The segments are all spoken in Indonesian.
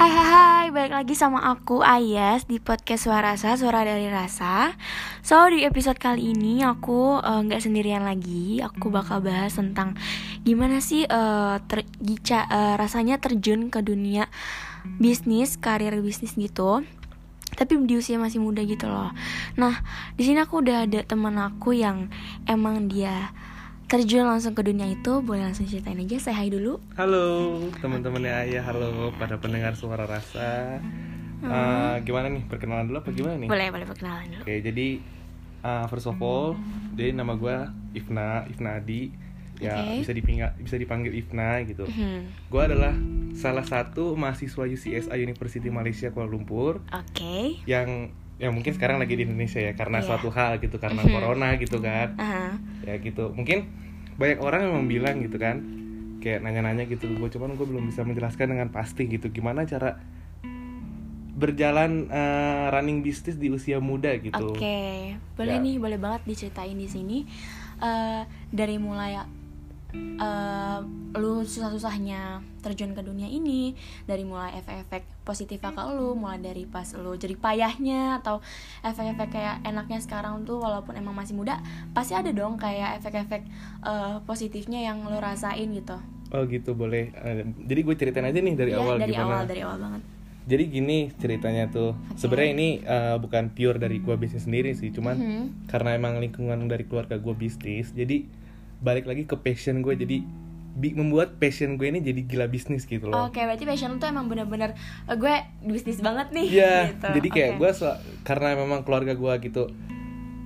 Hai hai hai, balik lagi sama aku Ayas di podcast Suara Rasa, Suara dari Rasa So di episode kali ini aku eh, nggak sendirian lagi Aku bakal bahas tentang gimana sih eh, ter- gica- eh, rasanya terjun ke dunia bisnis, karir bisnis gitu tapi di usia masih muda gitu loh. Nah, di sini aku udah ada teman aku yang emang dia terjun langsung ke dunia itu. Boleh langsung ceritain aja, saya hai dulu. Halo teman-temannya Ayah, halo pada pendengar suara rasa. Eh, gimana nih perkenalan dulu apa gimana nih? Boleh, boleh perkenalan dulu. Oke jadi eh, first of all, jadi nama gue Ifna, Ifna Adi. Ya Oke. bisa dipanggil bisa dipanggil Ifna gitu. Hmm, Gue adalah salah satu mahasiswa UCSI University Malaysia Kuala Lumpur Oke. yang yang mungkin sekarang lagi di Indonesia ya karena Iya. suatu hal gitu karena Mhm. corona gitu kan. Aha. ya gitu mungkin banyak orang yang bilang gitu kan kayak nanya-nanya gitu gue cuman gue belum bisa menjelaskan dengan pasti gitu gimana cara berjalan eh, running bisnis di usia muda gitu Oke, boleh Ya. nih, boleh banget diceritain di sini Eh, dari mulai eh, lu susah-susahnya terjun ke dunia ini, dari mulai efek-efek positifnya ke lu, mulai dari pas lu jadi payahnya atau efek-efek kayak enaknya sekarang tuh walaupun emang masih muda, pasti ada dong kayak efek-efek eh, positifnya yang lu rasain gitu. oh gitu boleh Eh, jadi gue ceritain aja nih dari Iya, awal dari gimana awal, dari awal banget. jadi gini ceritanya tuh sebenarnya ini eh, bukan pure dari gue bisnis sendiri sih cuman Mhm. karena emang lingkungan dari keluarga gue bisnis jadi balik lagi ke passion gue jadi bi- membuat passion gue ini jadi gila bisnis gitu loh Oke, berarti passion tuh emang bener-bener eh, gue bisnis banget nih. Iya, gitu. jadi kayak Oke. gue karena memang keluarga gue gitu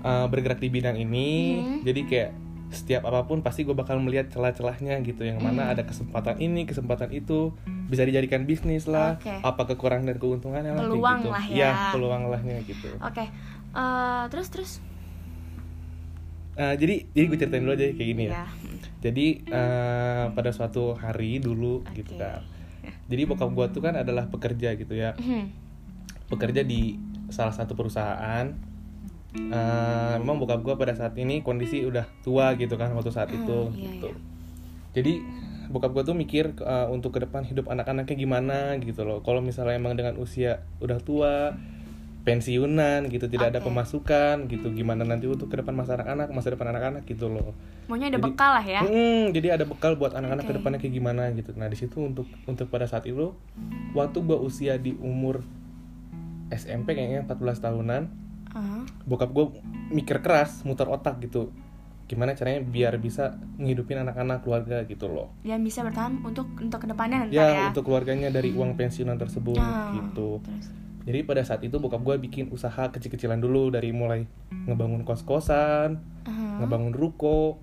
uh, bergerak di bidang ini, Hmm. jadi kayak setiap apa pun pasti gue bakal melihat celah-celahnya gitu, yang mana Hmm. ada kesempatan ini, kesempatan itu, bisa dijadikan bisnis lah, Oke. apa kekurangan dan keuntungannya lah, Peluang gitu. lah ya. Iya, peluang lahnya gitu. Oke, eh, terus terus. Uh, jadi, jadi gue ceritain dulu aja kayak gini ya. Ya. Jadi uh, pada suatu hari dulu gitu Oke. kan. Jadi bokap gue tuh kan adalah pekerja gitu ya. Mhm. bekerja di salah satu perusahaan Eh, memang bokap gue pada saat ini kondisi udah tua gitu kan waktu saat Hmm, itu iya, gitu iya. jadi bokap gue tuh mikir eh, untuk ke depan hidup anak-anaknya gimana gitu loh kalau misalnya emang dengan usia udah tua pensiunan gitu tidak ada Oke. pemasukan gitu gimana nanti untuk ke depan masa anak-anak masa depan anak-anak gitu loh Maunya ada Jadi- bekal lah ya. Mm, jadi ada bekal buat anak-anak Oke. ke depannya kayak gimana gitu. Nah, di situ untuk untuk pada saat itu waktu gua usia di umur SMP kayaknya 14 tahunan, Ah, bokap gua mikir keras, muter otak gitu. Gimana caranya biar bisa ngehidupin anak-anak keluarga gitu loh. Yang bisa bertahan untuk untuk ke depannya Ya, ya. untuk keluarganya dari uang pensiunan tersebut Ah, gitu. Terus. Jadi pada saat itu bokap gua bikin usaha kecil-kecilan dulu dari mulai ngebangun kos-kosan, Aha. ngebangun ruko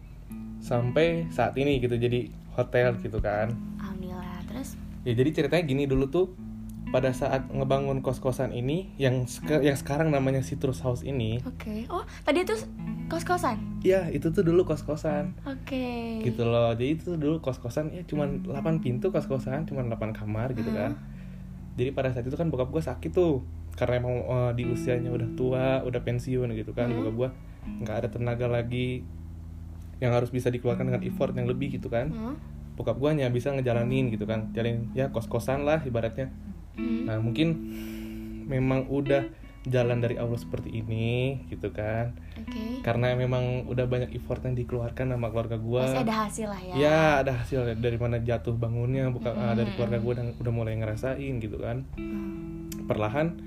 sampai saat ini gitu jadi hotel gitu kan. Alhamdulillah. Terus. Ya jadi ceritanya gini dulu tuh pada saat ngebangun kos-kosan ini yang seka- yang sekarang namanya Citrus House ini, Oke. Oh, tadi itu kos-kosan. ya itu tuh dulu kos-kosan Oke. gitu loh. Jadi itu dulu kos-kosan ya cuman 8 pintu kos-kosan, cuman 8 kamar gitu kan. Jadi pada saat itu kan bokap gue sakit tuh karena emang eh, di usianya udah tua, udah pensiun gitu kan. Hmm. Bokap gue nggak ada tenaga lagi yang harus bisa dikeluarkan dengan effort yang lebih gitu kan. Hmm. Bokap gue hanya bisa ngejalanin gitu kan, jalanin ya kos-kosan lah ibaratnya. Hmm. Nah mungkin memang udah jalan dari Allah seperti ini gitu kan Oke. Karena memang udah banyak effort yang dikeluarkan sama keluarga gua Pasti ada hasil lah ya. Ya ada hasil dari mana jatuh bangunnya bukan ah, dari keluarga gua dan udah mulai ngerasain gitu kan Hmm. Perlahan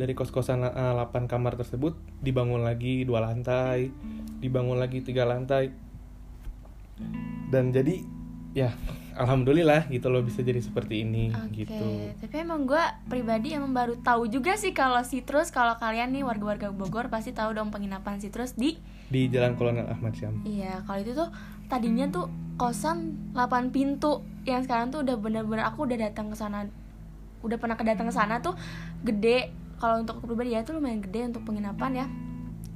dari kos-kosan ah, 8 kamar tersebut dibangun lagi dua lantai Dibangun lagi tiga lantai Dan jadi ya alhamdulillah gitu loh bisa jadi seperti ini Oke, gitu. tapi emang gue pribadi emang baru tahu juga sih kalau Citrus kalau kalian nih warga-warga Bogor pasti tahu dong penginapan Citrus di di Jalan Kolonel Ahmad Syam. Iya, kalau itu tuh tadinya tuh kosan 8 pintu yang sekarang tuh udah bener-bener aku udah datang ke sana udah pernah kedatang ke sana tuh gede. Kalau untuk aku pribadi ya tuh lumayan gede untuk penginapan ya.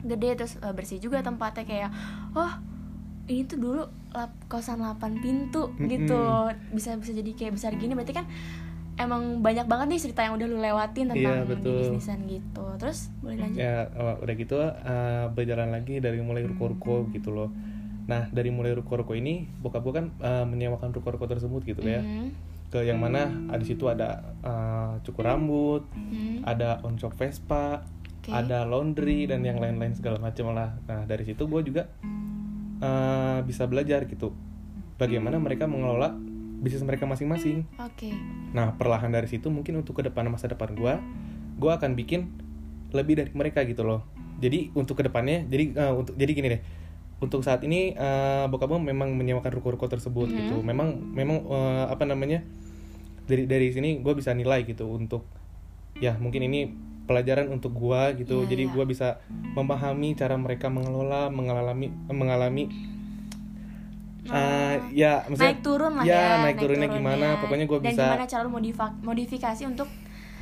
Gede terus eh, bersih juga tempatnya kayak oh ini tuh dulu lap- kosan 8 pintu gitu. Bisa bisa jadi kayak besar gini. Berarti kan emang banyak banget nih cerita yang udah lu lewatin tentang Iya, di betul. bisnisan gitu. Terus boleh lanjut. Ya oh, udah gitu eh, berjalan lagi dari mulai ruko-ruko gitu loh. Nah dari mulai ruko-ruko ini bokap gue kan eh, menyewakan ruko-ruko tersebut gitu ya. Mhm. ke yang mana ada di situ ada eh, cukur rambut Hmm, ada on shop Vespa oke. ada laundry dan yang lain-lain segala macam lah. Nah dari situ gue juga eh, bisa belajar gitu. Bagaimana mereka mengelola bisnis mereka masing-masing. Oke. nah perlahan dari situ mungkin untuk ke depan masa depan gue gue akan bikin lebih dari mereka gitu loh. Jadi untuk ke depannya jadi eh, untuk jadi gini deh. Untuk saat ini eh, bokap gue memang menyewakan ruko-ruko tersebut Mhm. gitu. Memang memang eh, apa namanya dari dari sini gue bisa nilai gitu untuk ya mungkin ini pelajaran untuk gua gitu Iya, jadi iya. gua bisa memahami cara mereka mengelola mengalami mengalami eh, ya maksudnya naik turun lah ya, ya. naik turunnya gimana, pokoknya gua Dan bisa- gimana cara modifa- modifikasi untuk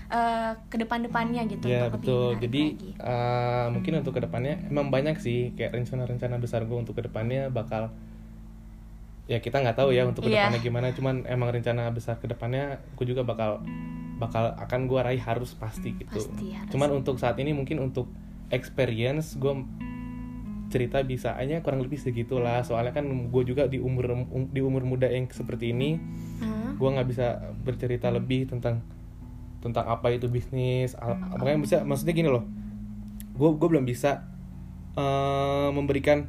eh, ke depan-depannya gitu. ya untuk betul jadi lagi. eh, mungkin untuk ke depannya emang banyak sih kayak rencana-rencana besar gue untuk ke depannya bakal ya kita nggak tahu ya untuk Iya. ke depannya gimana cuman emang rencana besar ke depannya gue juga bakal bakal akan gue raih harus pasti gitu Pasti harus. cuman untuk saat ini mungkin untuk experience gue cerita bisa aja kurang lebih segitulah soalnya kan gue juga di umur um- di umur muda yang seperti ini Hah? gue nggak bisa bercerita lebih tentang tentang apa itu bisnis makanya bisa maksudnya gini loh gue gue belum bisa eh, memberikan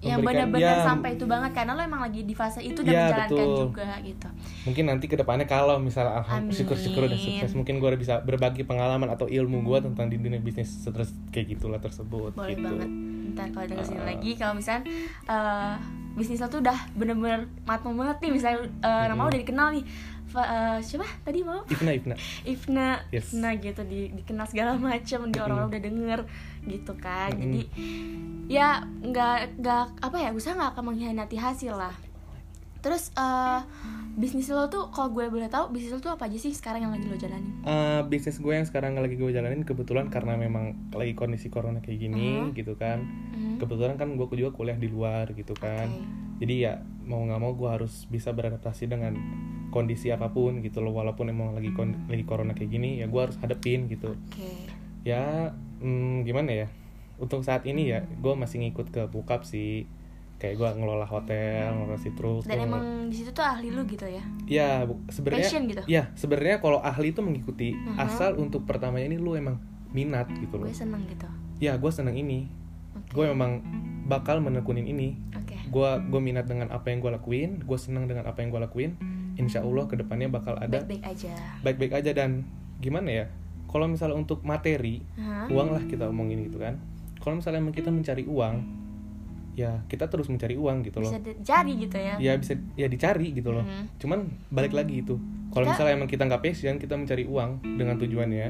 yang benar-benar ya, sampai itu banget karena lo emang lagi di fase itu dan Ya, menjalankan betul. juga gitu. mungkin nanti ke depannya kalau misalnya alhamdulillah syukur-syukur udah sukses mungkin gue bisa berbagi pengalaman atau ilmu gue tentang di dunia bisnis terus kayak gitulah tersebut Boleh gitu banget. Ntar kalau denger sini Ah. lagi kalau misalnya eh, bisnis lo tuh udah bener-bener matang banget nih misalnya eh, nama lo udah dikenal nih. Fa- eh, siapa tadi mau? Ifna Ifna Ifna, Yes. Ifna gitu di, dikenal segala macam, di orang-orang udah denger gitu kan. Mm-mm. Jadi ya nggak nggak apa ya, usaha nggak akan mengkhianati hasil lah. Terus eh bisnis lo tuh kalau gue boleh tahu bisnis lo tuh apa aja sih sekarang yang lagi lo jalanin? Eh, bisnis gue yang sekarang lagi gue jalanin kebetulan karena memang lagi kondisi corona kayak gini Mhm. gitu kan Hmm. kebetulan kan gue juga kuliah di luar gitu kan Oke. Jadi ya mau nggak mau gue harus bisa beradaptasi dengan kondisi apa pun gitu loh walaupun emang lagi kon- lagi corona kayak gini ya gue harus hadepin gitu Oke. ya hmm, gimana ya untuk saat ini ya gue masih ngikut ke bokap sih kayak gue ngelola hotel ngelola sitrus Dan emang di situ tuh ahli lu gitu ya? ya sebenarnya gitu? ya sebenarnya kalau ahli itu mengikuti Mhm. asal untuk pertamanya ini lu emang minat gitu loh Gue seneng gitu. ya gue seneng ini Oke. gue memang bakal menekunin ini. Gue gue minat dengan apa yang gue lakuin gue senang dengan apa yang gue lakuin insya Allah ke depannya bakal ada Baik-baik aja. baik-baik aja dan gimana ya kalau misalnya untuk materi Hah? uang lah kita omongin gitu kan kalau misalnya emang kita mencari uang ya kita terus mencari uang gitu loh Bisa jadi gitu ya? ya bisa ya dicari gitu loh Mhm. cuman balik lagi itu kalau Kita- misalnya emang kita nggak passion kita mencari uang dengan tujuannya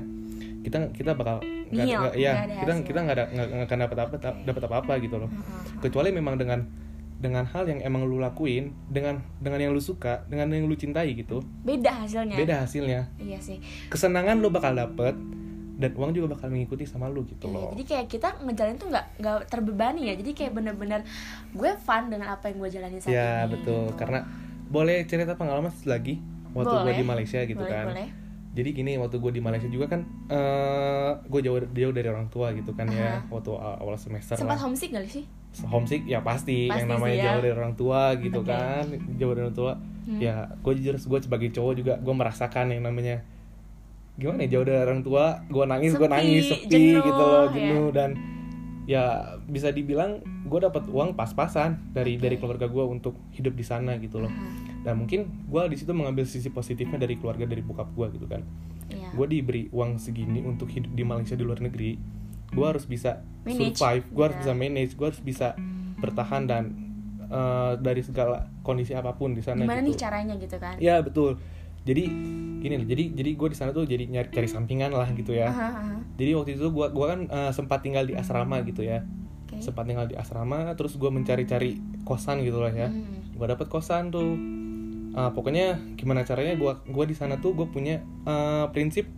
kita kita bakal nggak ya kita hasil. kita nggak nggak akan dapat apa dapat apa apa gitu loh Heeh. kecuali memang dengan dengan hal yang emang lu lakuin dengan dengan yang lu suka dengan yang lu cintai gitu Beda hasilnya. beda hasilnya Iya sih. kesenangan lu bakal dapet dan uang juga bakal mengikuti sama lu gitu Iya, loh jadi kayak kita ngejalanin tuh nggak nggak terbebani ya. Jadi kayak bener-bener gue fun dengan apa yang gue jalanin saat ya ini. betul gitu. karena boleh cerita pengalaman lagi waktu gue di Malaysia gitu Boleh, kan boleh. jadi gini waktu gue di Malaysia juga kan eh gue jauh jauh dari orang tua gitu kan ya waktu awal semester Sempat lah homesick gak sih? Homesick ya pasti, Pasti yang namanya ya. jauh dari orang tua gitu Oke. kan jauh dari orang tua Hmm. ya gue jujur gue sebagai cowok juga gue merasakan yang namanya gimana ya jauh dari orang tua gue nangis gue nangis sepi jenuh, gitu loh ya. jenuh dan ya bisa dibilang gue dapat uang pas-pasan dari Oke. dari keluarga gue untuk hidup di sana gitu loh Aha. dan mungkin gue di situ mengambil sisi positifnya dari keluarga dari bokap gue gitu kan Iya. gue diberi uang segini untuk hidup di Malaysia di luar negeri gue harus bisa Manage. survive gue harus Iya. bisa manage gue harus bisa bertahan dan eh, dari segala kondisi apa pun di sana Gimana gitu nih caranya gitu kan? ya betul jadi gini loh jadi jadi gue di sana tuh jadi nyari cari sampingan lah gitu ya Aha, aha. jadi waktu itu gue gua kan eh, sempat tinggal di asrama gitu ya Oke. sempat tinggal di asrama terus gue mencari-cari kosan gitu lah ya Hmm. gue dapet kosan tuh Ah, pokoknya gimana caranya gue gua di sana tuh gue punya eh, prinsip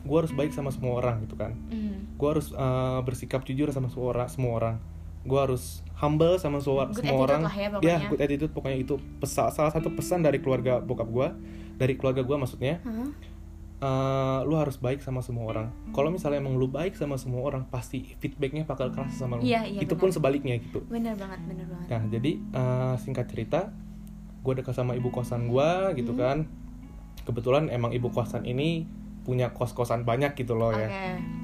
gue harus baik sama semua orang gitu kan Hmm. Gue harus eh, bersikap jujur sama semua orang semua orang gue harus humble sama semua, Good semua orang lah ya pokoknya. good attitude pokoknya itu pesa- salah satu pesan dari keluarga bokap gue dari keluarga gue maksudnya Hah? eh, lu harus baik sama semua orang kalau misalnya emang lu baik sama semua orang pasti feedbacknya bakal keras sama lu Iya, iya, itu pun sebaliknya gitu Bener banget, bener banget. Nah, jadi eh, singkat cerita, gue dekat sama ibu kosan gue gitu Hmm. kan. kebetulan emang ibu kosan ini punya kos-kosan banyak gitu loh ya.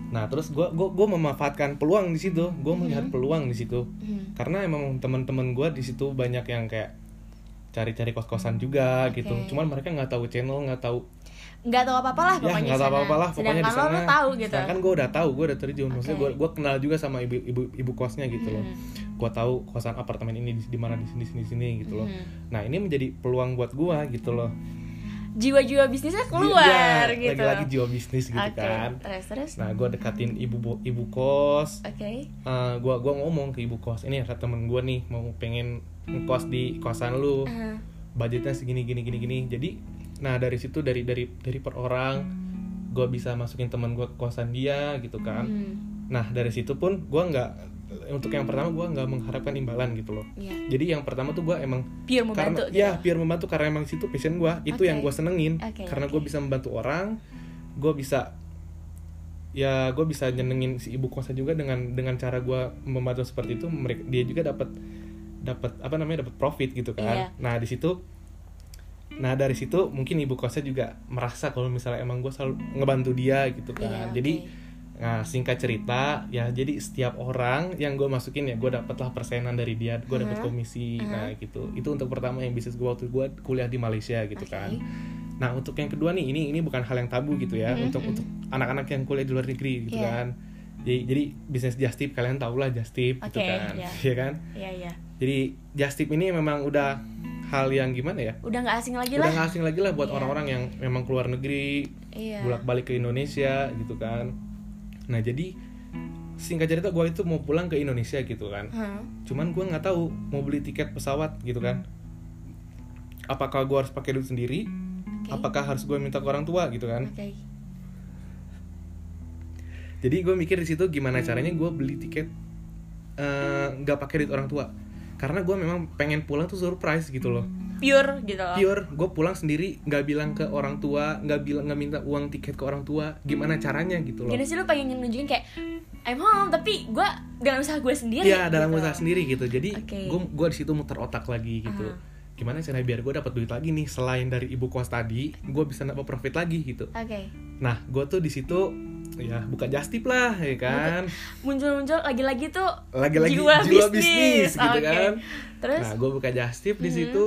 Nah terus gue gua gua memanfaatkan peluang di situ. Gue melihat peluang di situ. Hmm. karena emang teman-teman gue di situ banyak yang kayak cari-cari kos-kosan juga Oke. gitu cuman mereka nggak tahu channel nggak tahu nggak tahu apa-apa lah ya pokoknya nggak tahu apa-apa lah pokoknya di sana. lo tahu gitu. Sedangkan gue udah tahu gue udah terjun. Maksudnya gue kenal juga sama ibu ibu ibu kosnya gitu loh. Hmm. gue tahu kosan apartemen ini di, di mana di sini sini sini gitu loh. Hmm. nah ini menjadi peluang buat gue gitu loh jiwa-jiwa bisnisnya keluar Iya, gitu. lagi-lagi jiwa bisnis gitu Oke, kan. terus terus. Nah gue dekatin ibu bo- ibu kos. Oke. Eh, gua gua ngomong ke ibu kos ini ada temen gue nih mau pengen ngekos di kosan lu. Ah, budgetnya segini gini gini gini. Jadi nah dari situ dari dari dari per orang gue bisa masukin teman gue ke kosan dia gitu kan. Hmm, nah dari situ pun gue nggak untuk yang pertama gue nggak mengharapkan imbalan gitu loh iya. jadi yang pertama tuh gue emang pure membantu karena gitu ya biar membantu karena emang situ passion gue itu Oke. yang gue senengin Oke, karena oke. gue bisa membantu orang gue bisa ya gue bisa nyenengin si ibu kosnya juga dengan dengan cara gue membantu seperti itu mereka dia juga dapat dapat apa namanya dapat profit gitu kan Iya. nah di situ nah dari situ mungkin ibu kosnya juga merasa kalau misalnya emang gue selalu ngebantu dia gitu kan jadi oke. Nah, singkat cerita, ya jadi setiap orang yang gue masukin ya gue dapet lah persenan dari dia, gue dapet Uh-huh. komisi, Uh-huh. nah gitu. Itu untuk pertama yang bisnis gue waktu gue kuliah di Malaysia gitu Oke. kan. Nah untuk yang kedua nih, ini ini bukan hal yang tabu gitu ya, Mhm, untuk mhm. untuk anak-anak yang kuliah di luar negeri gitu Iya. kan. Jadi jadi bisnis just tip kalian tau lah just tip gitu kan, iya. Iya kan? iya iya Jadi just tip ini memang udah hal yang gimana ya? udah nggak asing lagi Udah lah nggak asing lagi lah buat Iya. orang-orang yang memang keluar negeri, iya bolak-balik ke Indonesia gitu kan nah jadi singkat cerita gue itu mau pulang ke Indonesia gitu kan. Hah? cuman gue nggak tahu mau beli tiket pesawat gitu kan. Apakah gue harus pakai duit sendiri? Oke. apakah harus gue minta ke orang tua gitu kan? Oke. Jadi gue mikir di situ gimana caranya gue beli tiket eh, nggak pakai duit orang tua karena gue memang pengen pulang tuh surprise gitu loh pure gitu loh pure gue pulang sendiri nggak bilang ke orang tua nggak bilang nggak minta uang tiket ke orang tua gimana caranya gitu loh gini sih lu pengen nunjukin kayak I'm home tapi gue dengan usaha gue sendiri Iya dalam gitu. usaha sendiri gitu. Jadi Oke. gue gua di situ muter otak lagi gitu. Aha. Gimana caranya biar gue dapat duit lagi nih selain dari ibu kos tadi, gue bisa dapat profit lagi gitu. oke Nah, gue tuh di situ ya buka justip lah ya kan. muncul-muncul lagi-lagi tuh Lagi-lagi jiwa, jiwa, bisnis, bisnis, gitu Oke. kan. terus Nah, gue buka justip di Mhm. situ.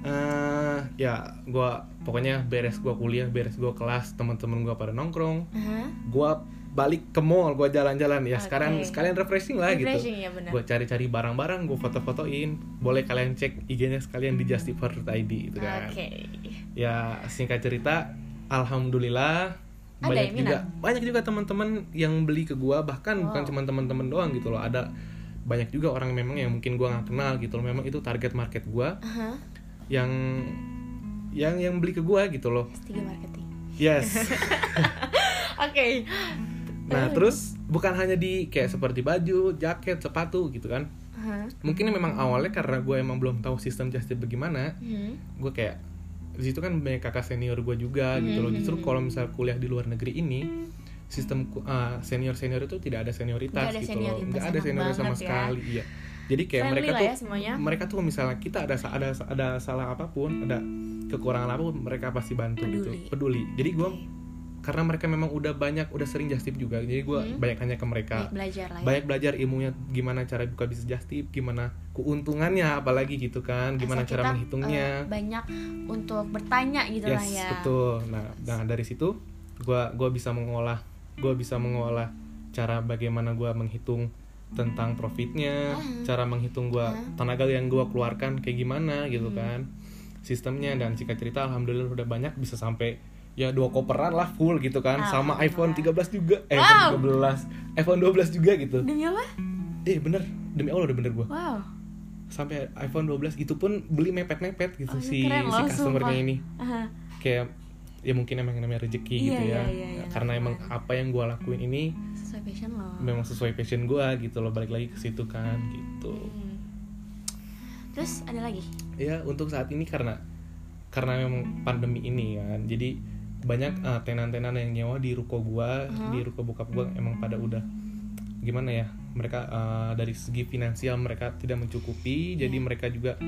eh ya gue pokoknya beres gue kuliah, beres gue kelas, teman-teman gue pada nongkrong. Aha. Gue balik ke mall, gue jalan-jalan ya. Sekarang Oke. sekalian refreshing lah gitu. refreshing ya benar gue cari-cari barang-barang gue foto-fotoin boleh kalian cek IG-nya sekalian di justifer.id gitu kan oke ya singkat cerita alhamdulillah Ada banyak yang juga banyak juga teman-teman yang beli ke gue bahkan bukan Wow. cuma teman-teman doang gitu loh. Ada banyak juga orang memang yang mungkin gue nggak kenal gitu loh. Memang itu target market gue Aha. yang yang yang beli ke gue gitu loh. S3 marketing. Yes. Oke. Nah terus bukan hanya di kayak seperti baju jaket sepatu gitu kan. Aha. mungkin memang awalnya karena gue emang belum tahu sistem justice bagaimana Hmm. gue kayak di situ kan banyak kakak senior gue juga gitu loh justru Hmm. kalau misal kuliah di luar negeri ini sistem senior senior itu tidak ada senioritas Nggak ada gitu loh senioritas, nggak ada senioritas sama ya. sekali iya jadi kayak Friendly mereka tuh ya semuanya. mereka tuh misalnya kita ada ada ada salah apa pun ada kekurangan apa pun mereka pasti bantu gitu Peduli. peduli jadi gue Oke. karena mereka memang udah banyak udah sering just tip juga jadi gue Hmm. banyak tanya ke mereka Banyak belajar lah ya banyak belajar ilmunya gimana cara buka bisnis just tip gimana keuntungannya apalagi gitu kan gimana Asal cara kita, menghitungnya. eh, banyak untuk bertanya gitu lah yes ya. betul. Nah nah dari situ gua gua bisa mengolah gua bisa mengolah cara bagaimana gua menghitung tentang profitnya Ah. cara menghitung gua Ah. tenaga yang gua keluarkan kayak gimana gitu Hmm. kan sistemnya. Dan singkat cerita alhamdulillah udah banyak bisa sampai ya dua koperan lah full gitu kan. Sama iPhone 13 juga. Eh Wow. iPhone 13 iPhone 12 juga gitu. Demi apa eh bener. Demi Allah udah bener gua. Wow sampai iPhone 12 itu pun beli mepet-mepet gitu Oh, ini si keren si loh, customernya sumpah. ini Aha. kayak ya mungkin emang namanya rezeki Iya, gitu iya, ya iya, iya, karena emang lakukan. apa yang gua lakuin ini sesuai passion lo memang sesuai passion gua gitu loh balik lagi ke situ kan gitu Hmm. terus ada lagi ya untuk saat ini karena karena memang pandemi ini kan jadi banyak eh, tenan-tenan yang nyewa di ruko gua Uh-huh. di ruko bokap gua emang pada udah gimana ya mereka eh, dari segi finansial mereka tidak mencukupi jadi Iya. mereka juga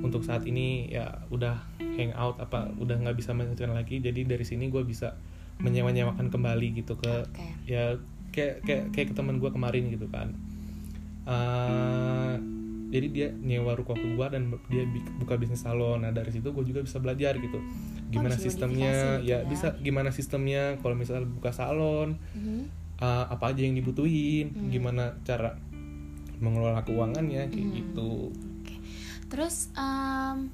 untuk saat ini ya udah hangout apa udah nggak bisa melanjutkan lagi jadi dari sini gue bisa menyewa nyewakan kembali gitu ke Oke. ya kayak kayak kayak ke teman gue kemarin gitu kan Eh, jadi dia nyewa ruko ke gue dan dia buka bisnis salon nah dari situ gue juga bisa belajar gitu gimana bisa sistemnya gitu ya ya. bisa gimana sistemnya kalau misalnya buka salon Mhm. Uh, apa aja yang dibutuhin Hmm. gimana cara mengelola keuangannya kayak Hmm. gitu Oke. Terus em,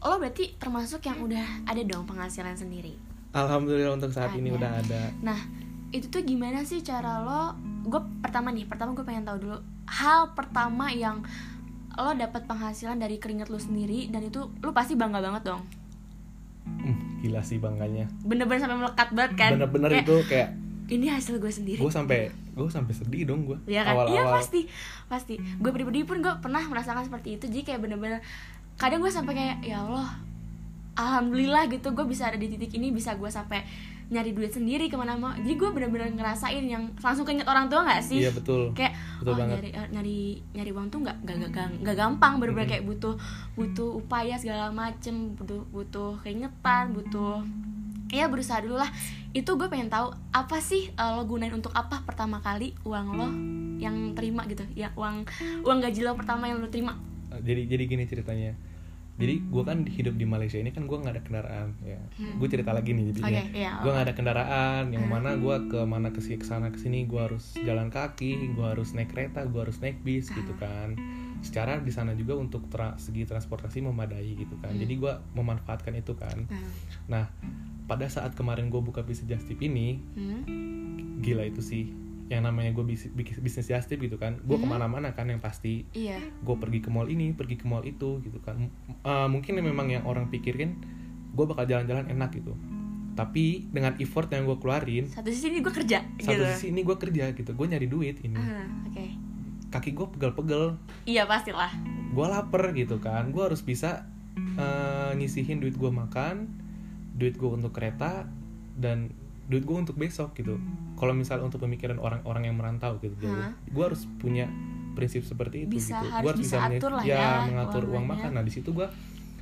lo berarti termasuk yang udah ada dong penghasilan sendiri. alhamdulillah untuk saat ini Ada. udah ada Nah, itu tuh gimana sih cara lo? Gue pertama nih, pertama gue pengen tahu dulu hal pertama yang lo dapat penghasilan dari keringat lo sendiri dan itu lo pasti bangga banget dong. Hmm, gila sih bangganya Bener-bener sampai melekat banget kan? bener-bener Kayak, itu kayak ini hasil gue sendiri. gue sampai gue sampai sedih dong gue Iya kan? Iya awal-awal pasti, pasti. Gue pribadi pun gue pernah merasakan seperti itu. Jadi kayak bener-bener kadang gue sampai kayak ya Allah, alhamdulillah gitu gue bisa ada di titik ini bisa gue sampai nyari duit sendiri ke mana mau. Jadi gue bener-bener ngerasain yang langsung keinget orang tua nggak sih? iya betul Kayak Betul oh, banget. nyari eh, nyari nyari uang tuh nggak nggak nggak nggak gampang bener-bener Mhm. kayak butuh butuh upaya segala macem butuh butuh keingetan butuh ya berusaha dulu lah itu gue pengen tahu apa sih eh, lo gunain untuk apa pertama kali uang lo yang terima gitu ya uang uang gaji lo pertama yang lo terima jadi jadi gini ceritanya jadi gue kan hidup di Malaysia ini kan gue nggak ada kendaraan ya Hmm. gue cerita lagi nih jadinya Oke, iya, gue nggak ada kendaraan yang Hmm. mana gue ke mana ke ke sana ke sini gue harus jalan kaki gue harus naik kereta gue harus naik bis gitu Hmm. kan secara di sana juga untuk tra- segi transportasi memadai gitu kan Hmm. jadi gue memanfaatkan itu kan Hmm. nah pada saat kemarin gue buka bisnis just tip ini Hmm. gila itu sih. Yang namanya gue bis, bis- bisnis just tip gitu kan gue Hmm. ke mana-mana kan yang pasti. Iya. Gue pergi ke mall ini pergi ke mall itu gitu kan. Uh, mungkin memang yang orang pikirin gue bakal jalan-jalan enak gitu. Tapi dengan effort yang gue keluarin satu sisi ini gue kerja satu gitu. sisi ini gue kerja gitu. Gue nyari duit ini. Ah, oke. Kaki gue pegel-pegel. Iya pastilah. Gue lapar gitu kan. Gue harus bisa uh, nyisihin duit gue makan duit gue untuk kereta dan duit gue untuk besok gitu. Kalau misal untuk pemikiran orang-orang yang merantau gitu Hah? gue harus punya prinsip seperti itu Bisa, gitu. Gue harus bisa bisa, atur lah ya, ya mengatur uang keuangannya. makan. Nah di situ gue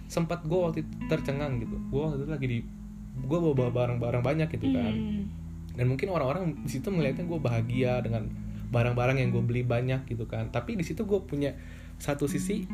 sempat gue waktu itu tercengang gitu. Gue waktu itu lagi di gue bawa barang-barang banyak gitu kan. Hmm. dan mungkin orang-orang di situ melihatnya gue bahagia dengan barang-barang yang gue beli banyak gitu kan. Tapi di situ gue punya satu sisi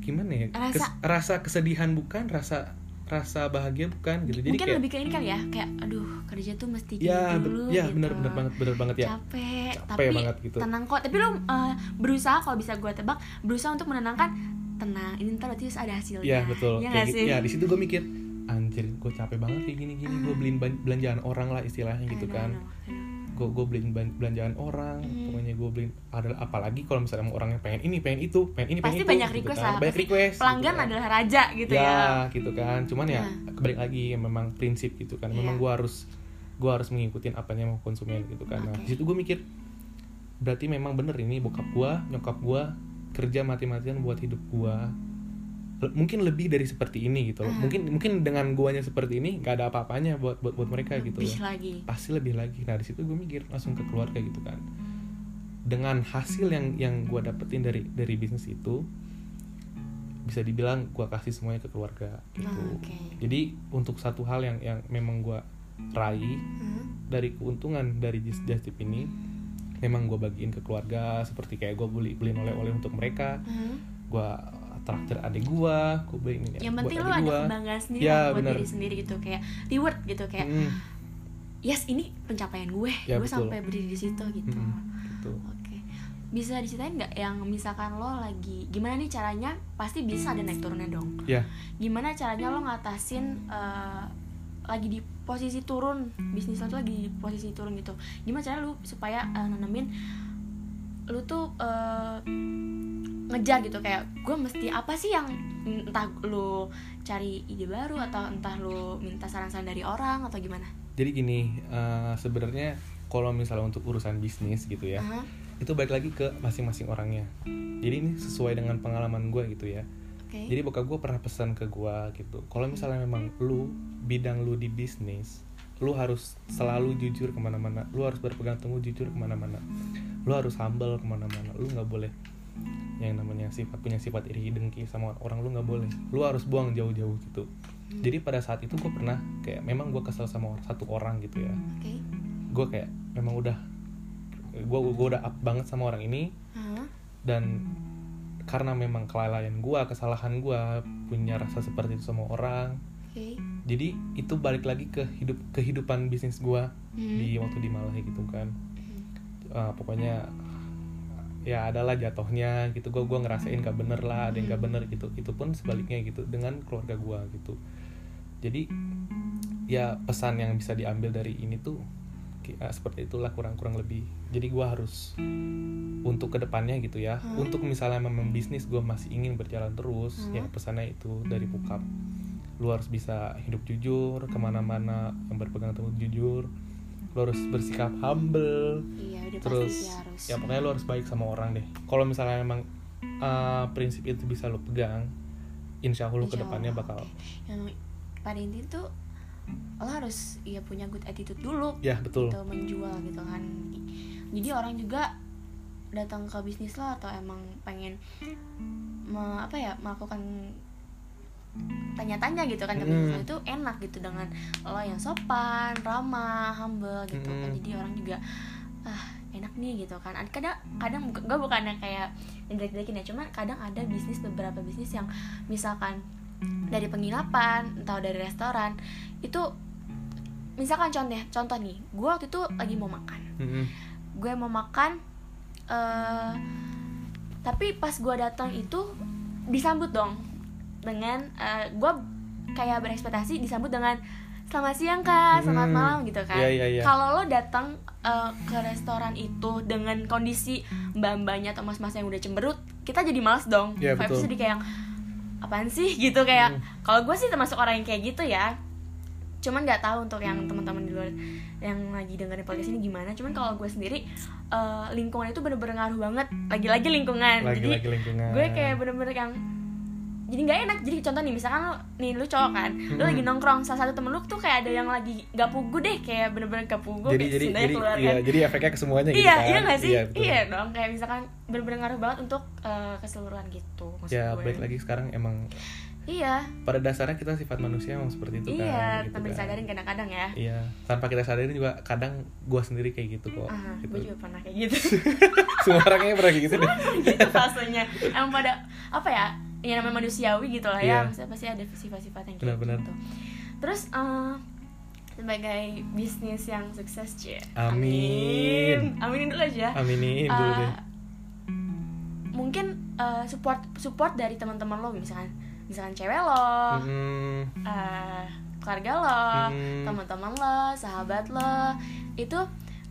gimana ya Rasa- Kes- rasa kesedihan bukan rasa rasa bahagia bukan gitu jadi mungkin kayak lebih ke ini kali ya kayak aduh kerja tuh mesti gini ya dulu ya gitu. benar benar banget benar banget ya capek, Capek tapi banget gitu. tenang kok tapi lo uh, berusaha kalau bisa gue tebak berusaha untuk menenangkan tenang ini ntar berarti ada hasilnya ya betul ya Kayak gitu. sih ya di situ gue mikir anjir gue capek banget kayak gini gini gue beliin belanjaan orang lah istilahnya gitu kan. Gue gue beliin belanjaan orang Hmm. pokoknya gue beliin ada apalagi kalau misalnya mau orang yang pengen ini pengen itu pengen ini pengen pasti itu banyak gitu request kan. lah banyak pasti request pelanggan gitu kan. adalah raja gitu ya, ya gitu kan cuman ya Nah. kembali lagi memang prinsip gitu kan memang Iya. gue harus gue harus mengikutin apanya mau konsumen gitu kan nah Oke. di situ gue mikir berarti memang bener ini bokap gue nyokap gue kerja mati-matian buat hidup gue mungkin lebih dari seperti ini gitu loh. Ah. mungkin mungkin dengan guanya seperti ini nggak ada apa-apanya buat buat buat mereka gitu lebih loh lagi pasti lebih lagi nah di situ gue mikir langsung ke keluarga gitu kan dengan hasil yang yang gue dapetin dari dari bisnis itu bisa dibilang gue kasih semuanya ke keluarga gitu Nah, oke. jadi untuk satu hal yang yang memang gue raih Hmm. dari keuntungan dari Just Tip ini memang gue bagiin ke keluarga seperti kayak gue beli beliin oleh-oleh untuk mereka Hmm. gue traktir adik gue gue beliin ini yang penting lo ada gua. kebanggaan sendiri Ya, buat bener. diri sendiri gitu kayak reward gitu kayak Mm, yes ini pencapaian gue Ya, gue betul. sampai berdiri di situ gitu mm, gitu Oke, bisa diceritain nggak yang misalkan lo lagi gimana nih caranya? Pasti bisa ada naik turunnya dong. ya Gimana caranya lo ngatasin eh, lagi di posisi turun bisnis lo tuh lagi di posisi turun gitu. Gimana cara lo supaya eh, nanemin lo tuh eh, ngejar gitu kayak gue mesti apa sih yang entah lo cari ide baru atau entah lo minta saran-saran dari orang atau gimana? jadi gini eh, sebenarnya kalau misalnya untuk urusan bisnis gitu ya Aha, itu balik lagi ke masing-masing orangnya jadi ini sesuai dengan pengalaman gue gitu ya Oke. jadi bokap gue pernah pesan ke gue gitu kalau misalnya memang lu bidang lu di bisnis lu harus selalu jujur ke mana-mana lu harus berpegang teguh jujur ke mana-mana lu harus humble ke mana-mana lu nggak boleh yang namanya sifat punya sifat iri dengki sama orang lu nggak boleh. Lu harus buang jauh-jauh gitu. Jadi pada saat itu gue pernah kayak memang gue kesel sama satu orang gitu ya. Oke. gue kayak memang udah gue gue udah up banget sama orang ini. Dan karena memang kelalaian gue kesalahan gue punya rasa seperti itu sama orang. Jadi itu balik lagi ke hidup kehidupan bisnis gue Hmm. di waktu di Malaysia gitu kan. Eh, pokoknya ya adalah jatuhnya gitu. Gue gua ngerasain gak bener lah ada yang gak bener gitu. Itu pun sebaliknya gitu dengan keluarga gue gitu. Jadi ya pesan yang bisa diambil dari ini tuh eh, seperti itulah kurang-kurang lebih. Jadi gue harus untuk ke depannya gitu ya. Hmm. untuk misalnya memang bisnis gue masih ingin berjalan terus. Hmm. ya pesannya itu dari bokap. Lu harus bisa hidup jujur ke mana-mana yang berpegang teguh jujur lu harus bersikap humble Iya, udah terus pasti harus. ya pokoknya lu harus baik sama orang deh kalau misalnya memang uh, prinsip itu bisa lu pegang insya Allah Insya ke depannya bakal oke. Yang pada intinya tuh lo harus ya punya good attitude dulu ya betul gitu menjual gitu kan. Jadi orang juga datang ke bisnis lo atau emang pengen me- apa ya melakukan tanya-tanya gitu kan ke Mm. itu enak gitu dengan lo yang sopan, ramah, humble gitu kan. Mm. Jadi orang juga ah enak nih gitu kan. Ad- Kadang kadang gue bukannya kayak jelek-jelekin ya, cuma kadang ada bisnis beberapa bisnis yang misalkan dari penginapan atau dari restoran itu misalkan contoh contoh nih gue waktu itu lagi mau makan Mm-mm. gue mau makan eh tapi pas gue datang itu disambut dong dengan gue kayak berekspektasi disambut dengan selamat siang kak. Selamat Hmm. malam gitu kan. Iya, iya, iya. kalau lo datang eh, ke restoran itu dengan kondisi mbak-mbaknya atau mas-mas yang udah cemberut kita jadi males dong. Iya, Vibes betul. jadi kayak apaan sih? gitu kayak Hmm. kalau gue sih termasuk orang yang kayak gitu ya. Cuman nggak tahu untuk yang teman-teman di luar yang lagi dengerin podcast ini gimana. Cuman kalau gue sendiri eh, lingkungan itu bener-bener ngaruh banget. Lagi-lagi lingkungan. Jadi lagi-lagi lingkungan. gue kayak bener-bener yang jadi nggak enak jadi contoh nih misalkan nih lu cowok kan lu Hmm. lagi nongkrong salah satu temen lu tuh kayak ada yang lagi gak pugu deh kayak bener-bener gak pugu jadi jadi jadi keluar iya kan. jadi efeknya ke semuanya gitu iya kan iya gak sih iya, betul. iya dong kayak misalkan bener-bener ngaruh banget untuk eh, keseluruhan gitu maksud ya gue. baik lagi sekarang emang iya pada dasarnya kita sifat manusia emang seperti itu iya kan gitu tanpa kan. disadarin kadang-kadang ya iya tanpa kita sadarin juga kadang gua sendiri kayak gitu kok ah gitu. gue juga pernah kayak gitu semua orangnya pernah kayak gitu deh gitu fasenya emang pada apa ya ya namanya manusiawi gitu lah ya Iya. maksudnya pasti ada sifat-sifat yang kayak Benar-benar. gitu terus eh, sebagai bisnis yang sukses cie Amin. aminin dulu aja aminin dulu Eh, deh mungkin eh, support support dari teman-teman lo misalkan misalkan cewek lo Hmm, eh, keluarga lo Hmm. teman-teman lo sahabat lo itu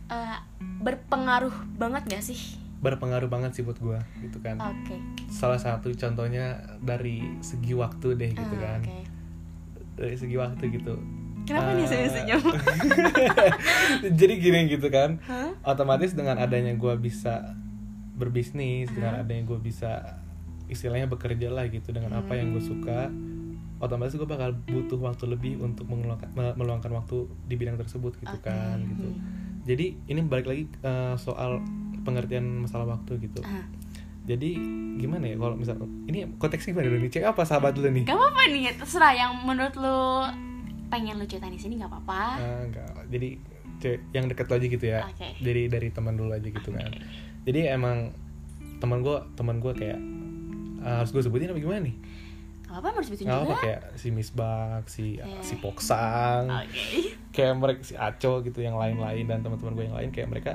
eh, berpengaruh banget gak sih berpengaruh banget sih buat gua gitu kan oke salah satu contohnya dari segi waktu deh gitu Ah, kan oke. dari segi waktu gitu kenapa nih Eh, saya senyum jadi gini gitu kan Hah? otomatis dengan adanya gua bisa berbisnis dengan Hah? adanya gua bisa istilahnya bekerja lah gitu dengan apa yang gue suka otomatis gue bakal butuh waktu lebih untuk mengeluangkan, me- meluangkan waktu di bidang tersebut gitu Oke. kan gitu Hmm. jadi ini balik lagi eh, soal pengertian masalah waktu gitu Ah. jadi gimana ya kalau misal ini konteksnya gimana dulu nih cewek apa sahabat dulu nih Gak apa-apa nih, terserah yang menurut lu pengen lu ceritain di sini gak apa-apa. Ah, enggak jadi cewek yang deket lo aja gitu ya Oke. dari dari teman dulu aja gitu kan Oke. jadi emang teman gue teman gue kayak ah, harus gue sebutin apa gimana nih Gak apa-apa mau disebutin nggak juga. apa kayak si Misbak si Iya. si Poksang Oke. kayak mereka si Aco gitu yang lain-lain dan teman-teman gue yang lain kayak mereka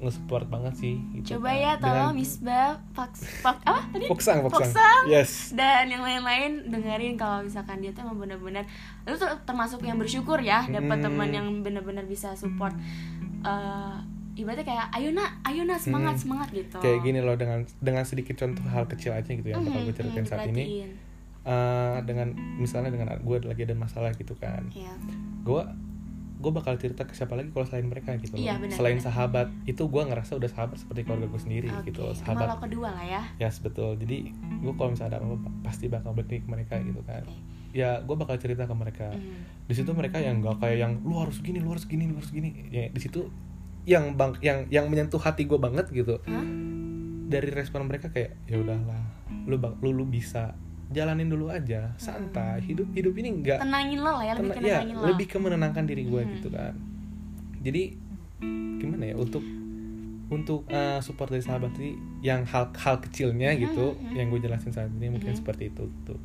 nge-support banget sih gitu Coba kan. ya tolong Dengan- Misbah, Fox, Fox, apa tadi? Poksang, Poksang. Poksang. Yes. Dan yang lain-lain dengerin kalau misalkan dia tuh emang bener-bener lu tuh termasuk yang bersyukur ya dapat Hmm. teman yang bener-bener bisa support eh ibaratnya kayak ayo nak ayo nak semangat Hmm. semangat gitu Kayak gini loh dengan dengan sedikit contoh hal kecil aja gitu yang bakal gue ceritain mhm, saat ini. diperhatiin. Eh, dengan misalnya dengan gue lagi ada masalah gitu kan. Iya. Gue gue bakal cerita ke siapa lagi kalau selain mereka gitu loh. Iya, benar, selain benar. sahabat itu gue ngerasa udah sahabat seperti keluarga gue sendiri Oke, gitu loh sahabat. lo kedua lah ya. Ya betul. Jadi gue kalau misalnya ada apa-apa pasti bakal balik ke mereka gitu kan. Oke. ya gue bakal cerita ke mereka. Hmm. di situ mereka yang gak kayak yang lu harus gini lu harus gini lu harus gini. Ya di situ yang bang yang yang menyentuh hati gue banget gitu. Hah? dari respon mereka kayak ya udahlah lu lu, lu bisa jalanin dulu aja santai. Hidup hidup ini enggak tenangin lo lah ya lebih ke ya lo lebih ke menenangkan diri gue Hmm. gitu kan. Jadi gimana ya untuk untuk eh, support dari sahabat ini yang hal hal kecilnya gitu Hmm, hmm. yang gue jelasin saat ini mungkin Hmm. seperti itu tuh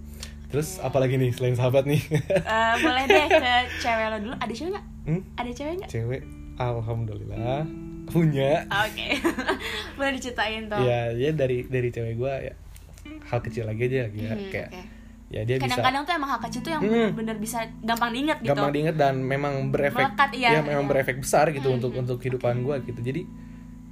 terus Oke. apalagi nih selain sahabat nih? Eh, boleh deh ke cewek lo dulu. Ada cewek nggak? Hmm? ada cewek nggak? Cewek? Alhamdulillah. Punya. Oke. Boleh diceritain tuh. Ya ya dari dari cewek gue ya hal kecil lagi aja ya Hmm, kayak oke. ya dia bisa kadang-kadang tuh emang hal kecil tuh yang Hmm. bener-bener bisa gampang diinget gitu gampang diinget dan memang berefek Melekat, iya, ya memang iya. berefek besar gitu Hmm, untuk hmm. untuk kehidupan gue gitu jadi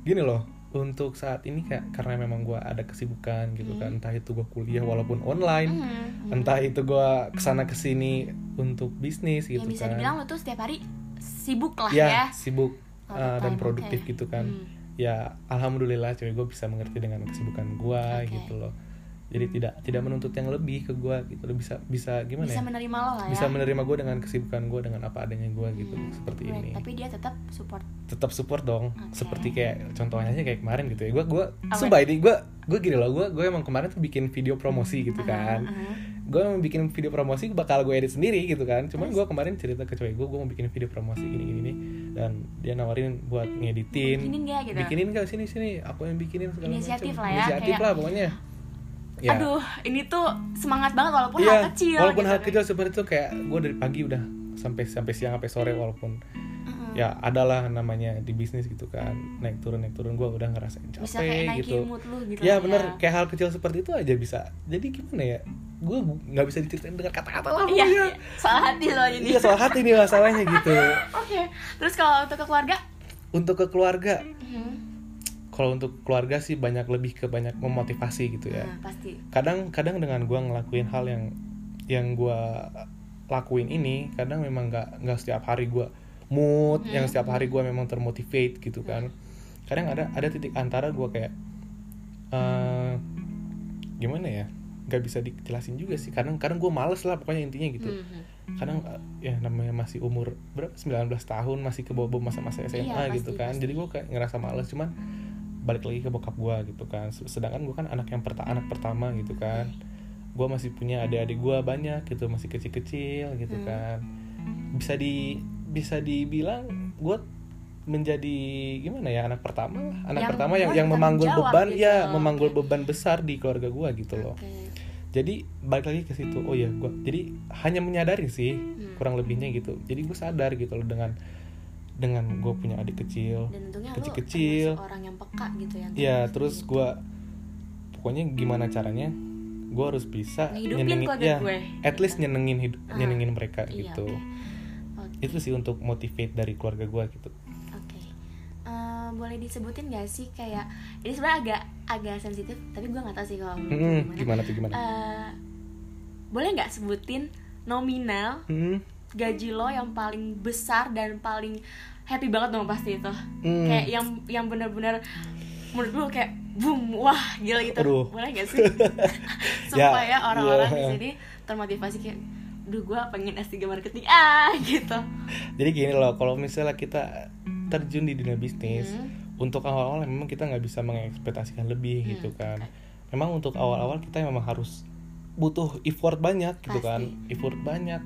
gini loh untuk saat ini kayak karena memang gue ada kesibukan gitu kan entah itu gue kuliah walaupun online Hmm, hmm. entah itu gue ke sana ke sini untuk bisnis yang gitu bisa kan dibilang lo tuh setiap hari sibuk lah ya, ya sibuk uh, dan produktif oke. gitu kan Hmm. ya alhamdulillah cewek gue bisa mengerti dengan kesibukan gue Oke. gitu loh jadi tidak tidak menuntut yang lebih ke gue gitu. Loh bisa bisa gimana bisa ya? menerima lo lah ya? bisa menerima gue dengan kesibukan gue dengan apa adanya gue gitu Hmm, seperti great. ini. Tapi dia tetap support? Tetap support dong. Oke. seperti kayak contohnya aja kayak kemarin gitu ya. Gue gue sumpah ini gue gue gini loh. Gue gue emang kemarin tuh bikin video promosi gitu Aha, kan. aha. gue emang bikin video promosi bakal gue edit sendiri gitu kan. Cuman gue kemarin cerita ke cewek gue gue mau bikin video promosi gini gini nih dan dia nawarin buat ngeditin. Bikinin nggak gitu? bikinin gak sini sini. Aku yang bikinin segala Inisiatif macam. lah ya, inisiatif kayak- lah pokoknya Ya. aduh ini tuh semangat banget walaupun Iya, hal kecil walaupun gitu. hal kecil seperti itu kayak gue dari pagi udah sampai sampai siang sampai sore walaupun Mm-mm. ya adalah namanya di bisnis gitu kan naik turun naik turun gue udah ngerasain capek bisa kayak naikin gitu mood lu gitu ya lah bener kayak hal kecil seperti itu aja bisa jadi gimana ya gue nggak bisa diceritain dengan kata-kata lah iya iya. soal hati lo ini iya soal hati nih masalahnya gitu oke terus kalau untuk ke keluarga untuk ke keluarga Mhm. Kalau untuk keluarga sih banyak lebih ke banyak memotivasi gitu ya. Nah, pasti. Kadang kadang dengan gue ngelakuin hal yang yang gue lakuin ini kadang memang nggak nggak setiap hari gue mood Hmm. yang setiap hari gue memang termotivate gitu kan. Kadang ada ada titik antara gue kayak eh gimana ya nggak bisa dijelasin juga sih. Kadang kadang gue males lah pokoknya intinya gitu. Mhm. kadang eh, ya namanya masih umur berapa 19 tahun masih ke bawah masa-masa SMA Iya, gitu pasti, kan. pasti. jadi gue kayak ngerasa males. Cuman balik lagi ke bokap gue gitu kan sedangkan gue kan anak yang perta anak pertama gitu kan gue masih punya adik-adik gue banyak gitu masih kecil-kecil gitu Hmm. kan bisa di bisa dibilang gue menjadi gimana ya anak pertama lah anak Yang pertama yang yang memanggul beban gitu. ya memanggul Oke. beban besar di keluarga gue gitu loh Oke. jadi balik lagi ke situ oh ya gue jadi hanya menyadari sih Hmm. kurang lebihnya gitu jadi gue sadar gitu loh dengan dengan gue punya adik kecil Kecil-kecil. orang yang peka gitu yang ya terus gue pokoknya gimana caranya gue harus bisa nyenengin ya gue, at least nyenengin hidup Ah, nyenengin mereka iya, gitu. Oke. itu sih untuk motivate dari keluarga gue gitu Oke. Eh, boleh disebutin gak sih kayak ini sebenarnya agak agak sensitif tapi gue nggak tahu sih kalau Hmm, gimana. gimana tuh gimana Eh, boleh nggak sebutin nominal Hmm, gaji lo yang paling besar dan paling happy banget dong pasti itu Hmm. kayak yang yang benar-benar menurut lo kayak boom wah gila gitu Aduh. boleh gak sih supaya Ya, orang-orang iya. di sini termotivasi kayak duh gue pengen S3 marketing ah gitu jadi gini loh kalau misalnya kita terjun di dunia bisnis Hmm. untuk awal-awal memang kita nggak bisa mengekspektasikan lebih Hmm, gitu kan memang untuk awal-awal kita memang harus butuh effort banyak gitu Pasti. kan effort banyak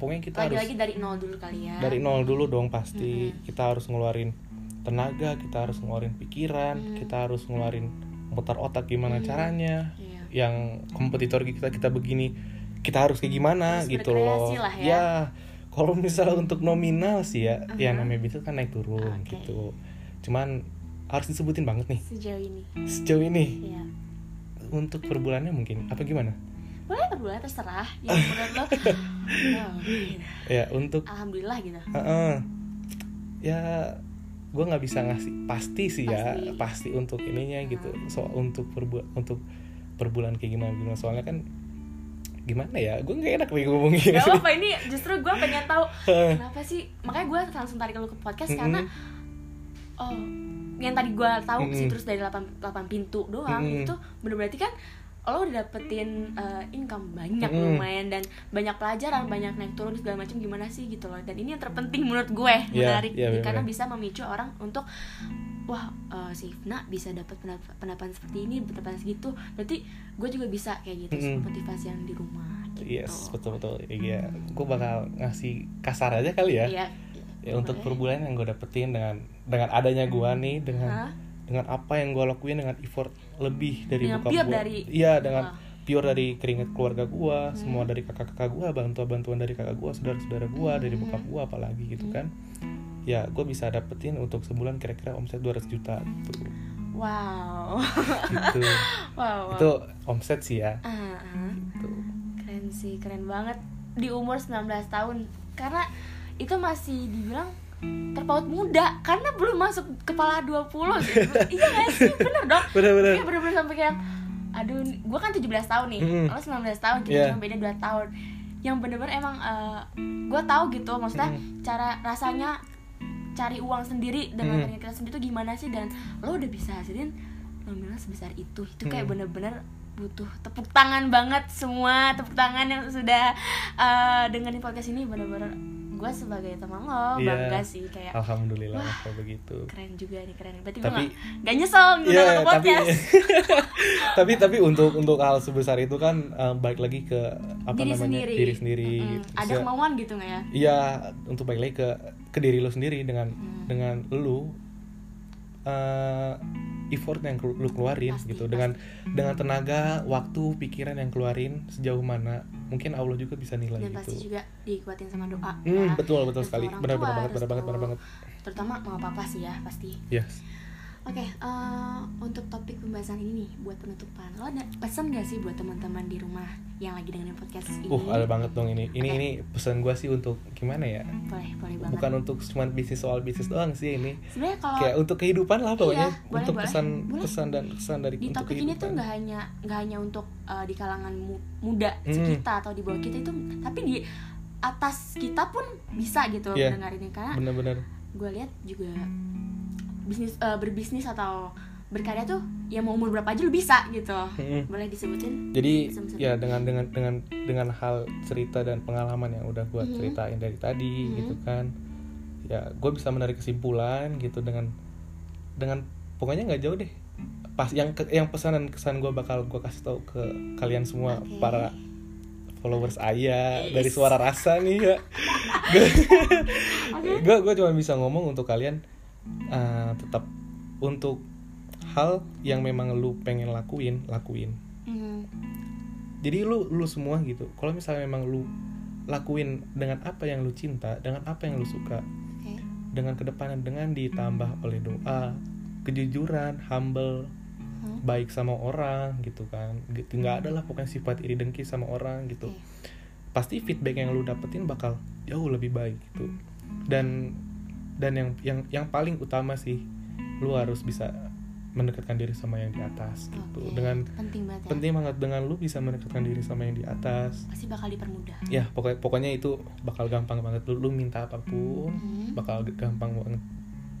pokoknya kita harus lagi-lagi dari nol dulu kali ya dari nol dulu dong pasti Mm-mm. kita harus ngeluarin tenaga kita harus ngeluarin pikiran Mm. kita harus ngeluarin mutar otak gimana Mm. caranya Iya. yang kompetitor kita kita begini kita harus kayak gimana Harus gitu loh lah ya. kalau misalnya untuk nominal sih ya ya Uh-huh. namanya bisnis kan naik turun Oke. gitu cuman harus disebutin banget nih sejauh ini sejauh ini Iya. untuk per bulannya mungkin apa gimana boleh per bulan terserah yang menurut lo oh, gitu. ya untuk alhamdulillah gitu Heeh. ya gue nggak bisa ngasih pasti sih ya Pasti. pasti untuk ininya gitu so untuk per bu- untuk per bulan kayak gimana gimana soalnya kan gimana ya gue nggak enak nih ngomongin Gak apa ini justru gue pengen tahu kenapa sih makanya gue langsung tarik lu ke podcast karena oh yang tadi gue tahu sih Mm-mm. terus dari 8, 8 pintu doang Mm-mm. itu bener berarti kan lo udah dapetin uh, income banyak Mm-mm. lumayan dan banyak pelajaran banyak naik turun segala macam gimana sih gitu loh dan ini yang terpenting menurut gue Iya, menarik iya, bener. karena bisa memicu orang untuk wah uh, si Ifna bisa dapat pendap- pendapatan seperti ini pendapatan segitu berarti gue juga bisa kayak gitu Mm-mm. motivasi yang di rumah gitu yes betul betul iya gue bakal ngasih kasar aja kali ya Iya. ya untuk Boleh. per bulan yang gue dapetin dengan dengan adanya gue nih dengan Hah? Dengan apa yang gue lakuin dengan effort lebih dari Dengan bokap gue dari- iya dengan Wah. pure dari keringat keluarga gue Hmm. semua dari kakak-kakak gue bantuan bantuan dari kakak gue saudara-saudara gue dari Hmm. bokap gue apalagi gitu kan ya gue bisa dapetin untuk sebulan kira-kira omset 200 juta gitu wow gitu wow, wow. itu omset sih ya Ah, ah. gitu keren sih keren banget di umur 19 tahun karena itu masih dibilang terpaut muda karena belum masuk kepala 20 sih iya gak sih bener dong bener-bener Kayak bener-bener sampai kayak aduh gue kan 17 tahun nih Mm. lo 19 tahun kita Iya. cuma beda 2 tahun yang bener-bener emang gue tahu gitu maksudnya Mm. cara rasanya cari uang sendiri dengan Mm. kita sendiri tuh gimana sih dan lo udah bisa hasilin nominal sebesar itu itu kayak Mm. bener-bener butuh tepuk tangan banget semua tepuk tangan yang sudah uh, dengerin podcast ini bener-bener gue sebagai teman lo bangga sih kayak alhamdulillah Wah. kalau begitu keren juga nih keren berarti gue Tapi- gak, gak nyesel ngundang Iya, lo ke tapi podcast tapi tapi untuk untuk hal sebesar itu kan eh, balik lagi ke apa diri namanya sendiri diri sendiri. Mm-mm. Terus ada kemauan gitu nggak ya Iya, untuk balik lagi ke ke diri lo sendiri dengan Hmm. dengan lu eh effort yang lu keluarin Pasti, gitu pasti. dengan dengan tenaga, waktu, pikiran yang keluarin sejauh mana mungkin Allah juga bisa nilai dan pasti gitu. juga dikuatin sama doa Hmm, ya. betul betul sekali. Benar benar banget, benar banget, benar banget. terutama mama papa sih ya pasti Yes. Oke, eh, untuk topik pembahasan ini nih buat penutupan, lo ada pesan gak sih buat teman-teman di rumah yang lagi dengerin podcast ini? Uh, ada banget dong ini. Ini Oke. ini pesan gua sih untuk gimana ya? Boleh, boleh banget. Bukan untuk cuma bisnis soal bisnis doang sih ini. Sebenarnya kalau kayak untuk kehidupan lah pokoknya Iya, boleh, untuk boleh. pesan Boleh. pesan dan pesan dari di untuk topik ini tuh kehidupan. nggak hanya nggak hanya untuk eh, di kalangan mu- muda Mm. kita atau di bawah kita itu, tapi di atas kita pun bisa gitu Iya. mendengar ini karena bener-bener gue lihat juga bisnis eh, berbisnis atau berkarya tuh ya mau umur berapa aja lu bisa gitu. Mm-mm. Boleh disebutin? jadi Pesan-pesan. ya dengan dengan dengan dengan hal cerita dan pengalaman yang udah gua Mhm. ceritain dari tadi Mhm. gitu kan ya gue bisa menarik kesimpulan gitu dengan dengan pokoknya nggak jauh deh pas yang ke- yang pesanan kesan gue bakal gue kasih tahu ke kalian semua Oke. para followers ayah Yes. dari suara rasa nih ya gue gue cuma bisa ngomong untuk kalian uh, tetap untuk hal yang memang lu pengen lakuin lakuin Hmm. jadi lu lu semua gitu kalau misalnya memang lu lakuin dengan apa yang lu cinta dengan apa yang lu suka Oke. dengan kedepanan dengan ditambah oleh doa kejujuran humble Hmm. baik sama orang gitu kan gitu nggak ada lah pokoknya sifat iri dengki sama orang gitu Oke. pasti feedback yang lu dapetin bakal jauh lebih baik gitu dan dan yang yang yang paling utama sih lu harus bisa mendekatkan diri sama yang di atas gitu dengan penting banget ya. penting banget dengan lu bisa mendekatkan diri sama yang di atas Pasti bakal dipermudah. ya pokoknya pokoknya itu bakal gampang banget lu, lu minta apa pun Hmm. bakal gampang banget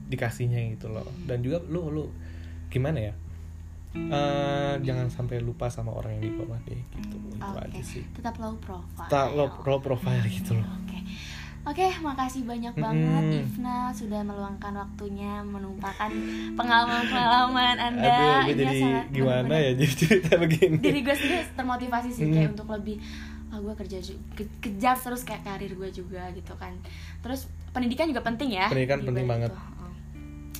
dikasihnya gitu loh dan juga lu lu gimana ya Eh, jangan sampai lupa sama orang yang di bawah deh gitu itu Oke. aja sih Tetap low profile. tak low, low profile gitu loh Oke. Oke, makasih banyak banget Ifna sudah meluangkan waktunya menumpahkan pengalaman-pengalaman Anda. aduh gue jadi sangat gimana ya jadi cerita begini Diri gue sendiri termotivasi sih Hmm. kayak untuk lebih ah gue kerja ke- kejar terus kayak karir gue juga gitu kan. Terus pendidikan juga penting ya. Pendidikan di penting banget. itu.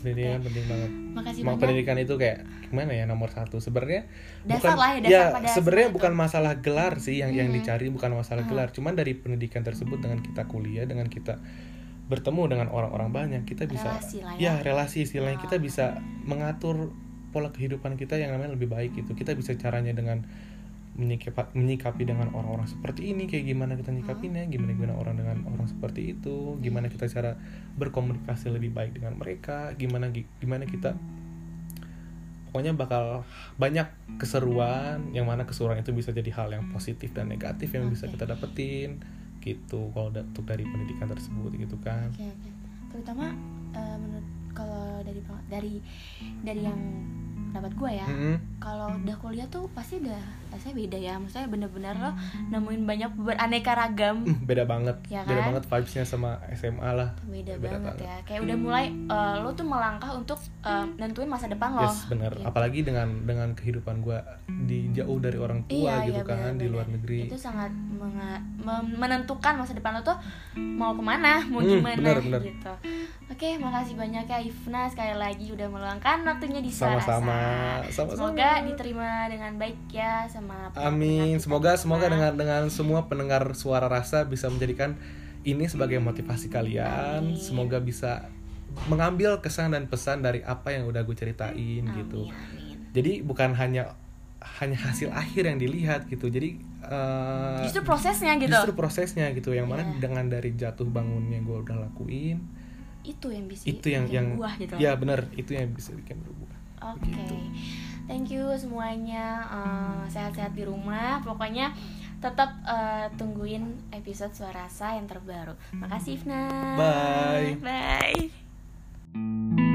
Pendidikan Oke. penting banget Makasih banyak. pendidikan itu kayak gimana ya nomor satu sebenarnya Dasar bukan lah ya, dasar pada sebenarnya bukan itu. masalah gelar sih yang yang Hmm. dicari bukan masalah Hmm. gelar cuman dari pendidikan tersebut dengan kita kuliah dengan kita bertemu dengan orang-orang banyak kita bisa Relasi lah ya. ya relasi istilahnya Oh. kita bisa mengatur pola kehidupan kita yang namanya lebih baik gitu kita bisa caranya dengan menyikapi, menyikapi dengan orang-orang seperti ini kayak gimana kita nyikapinya gimana gimana orang dengan orang seperti itu gimana kita cara berkomunikasi lebih baik dengan mereka gimana gi- gimana kita pokoknya bakal banyak keseruan yang mana keseruan itu bisa jadi hal yang positif dan negatif yang bisa Oke. kita dapetin gitu kalau untuk dari pendidikan tersebut gitu kan Oke, oke. Terutama eh, menurut kalau dari dari dari yang pendapat gue ya, Mm-mm. kalau udah kuliah tuh pasti udah rasanya beda ya. Maksudnya bener-bener lo nemuin banyak beraneka ragam. Hmm, beda banget Ya beda kan? banget vibesnya sama SMA lah Beda, Beda banget, banget. ya. Kayak udah mulai eh, lo tuh melangkah untuk eh, nentuin masa depan lo. yes bener Gitu. apalagi dengan dengan kehidupan gua di jauh dari orang tua Iya, gitu iya, kan di benar-benar. luar negeri Itu sangat menentukan masa depan lo tuh mau ke mana, mau Hmm, gimana benar, benar. gitu. Oke, makasih banyak ya Ifna sekali lagi udah meluangkan waktunya di sama-sama Suara sama-sama Semoga diterima dengan baik ya sama pendengar Amin. kita Semoga semoga semua. dengan dengan semua pendengar suara rasa bisa menjadikan ini sebagai motivasi kalian. Amin. Semoga bisa mengambil kesan dan pesan dari apa yang udah gue ceritain Amin, gitu. amin. Jadi bukan hanya hanya hasil akhir yang dilihat gitu. Jadi eh, Justru prosesnya gitu. justru prosesnya gitu. Yang mana Iya. dengan dari jatuh bangun yang gue udah lakuin, itu yang bisa itu yang yang buah gitu. ya benar itu yang bisa bikin berubah. Oke. Begitu. Thank you semuanya. Eh, sehat-sehat di rumah. Pokoknya tetap eh, tungguin episode Suara Rasa yang terbaru. Makasih Ifna. Bye. Bye.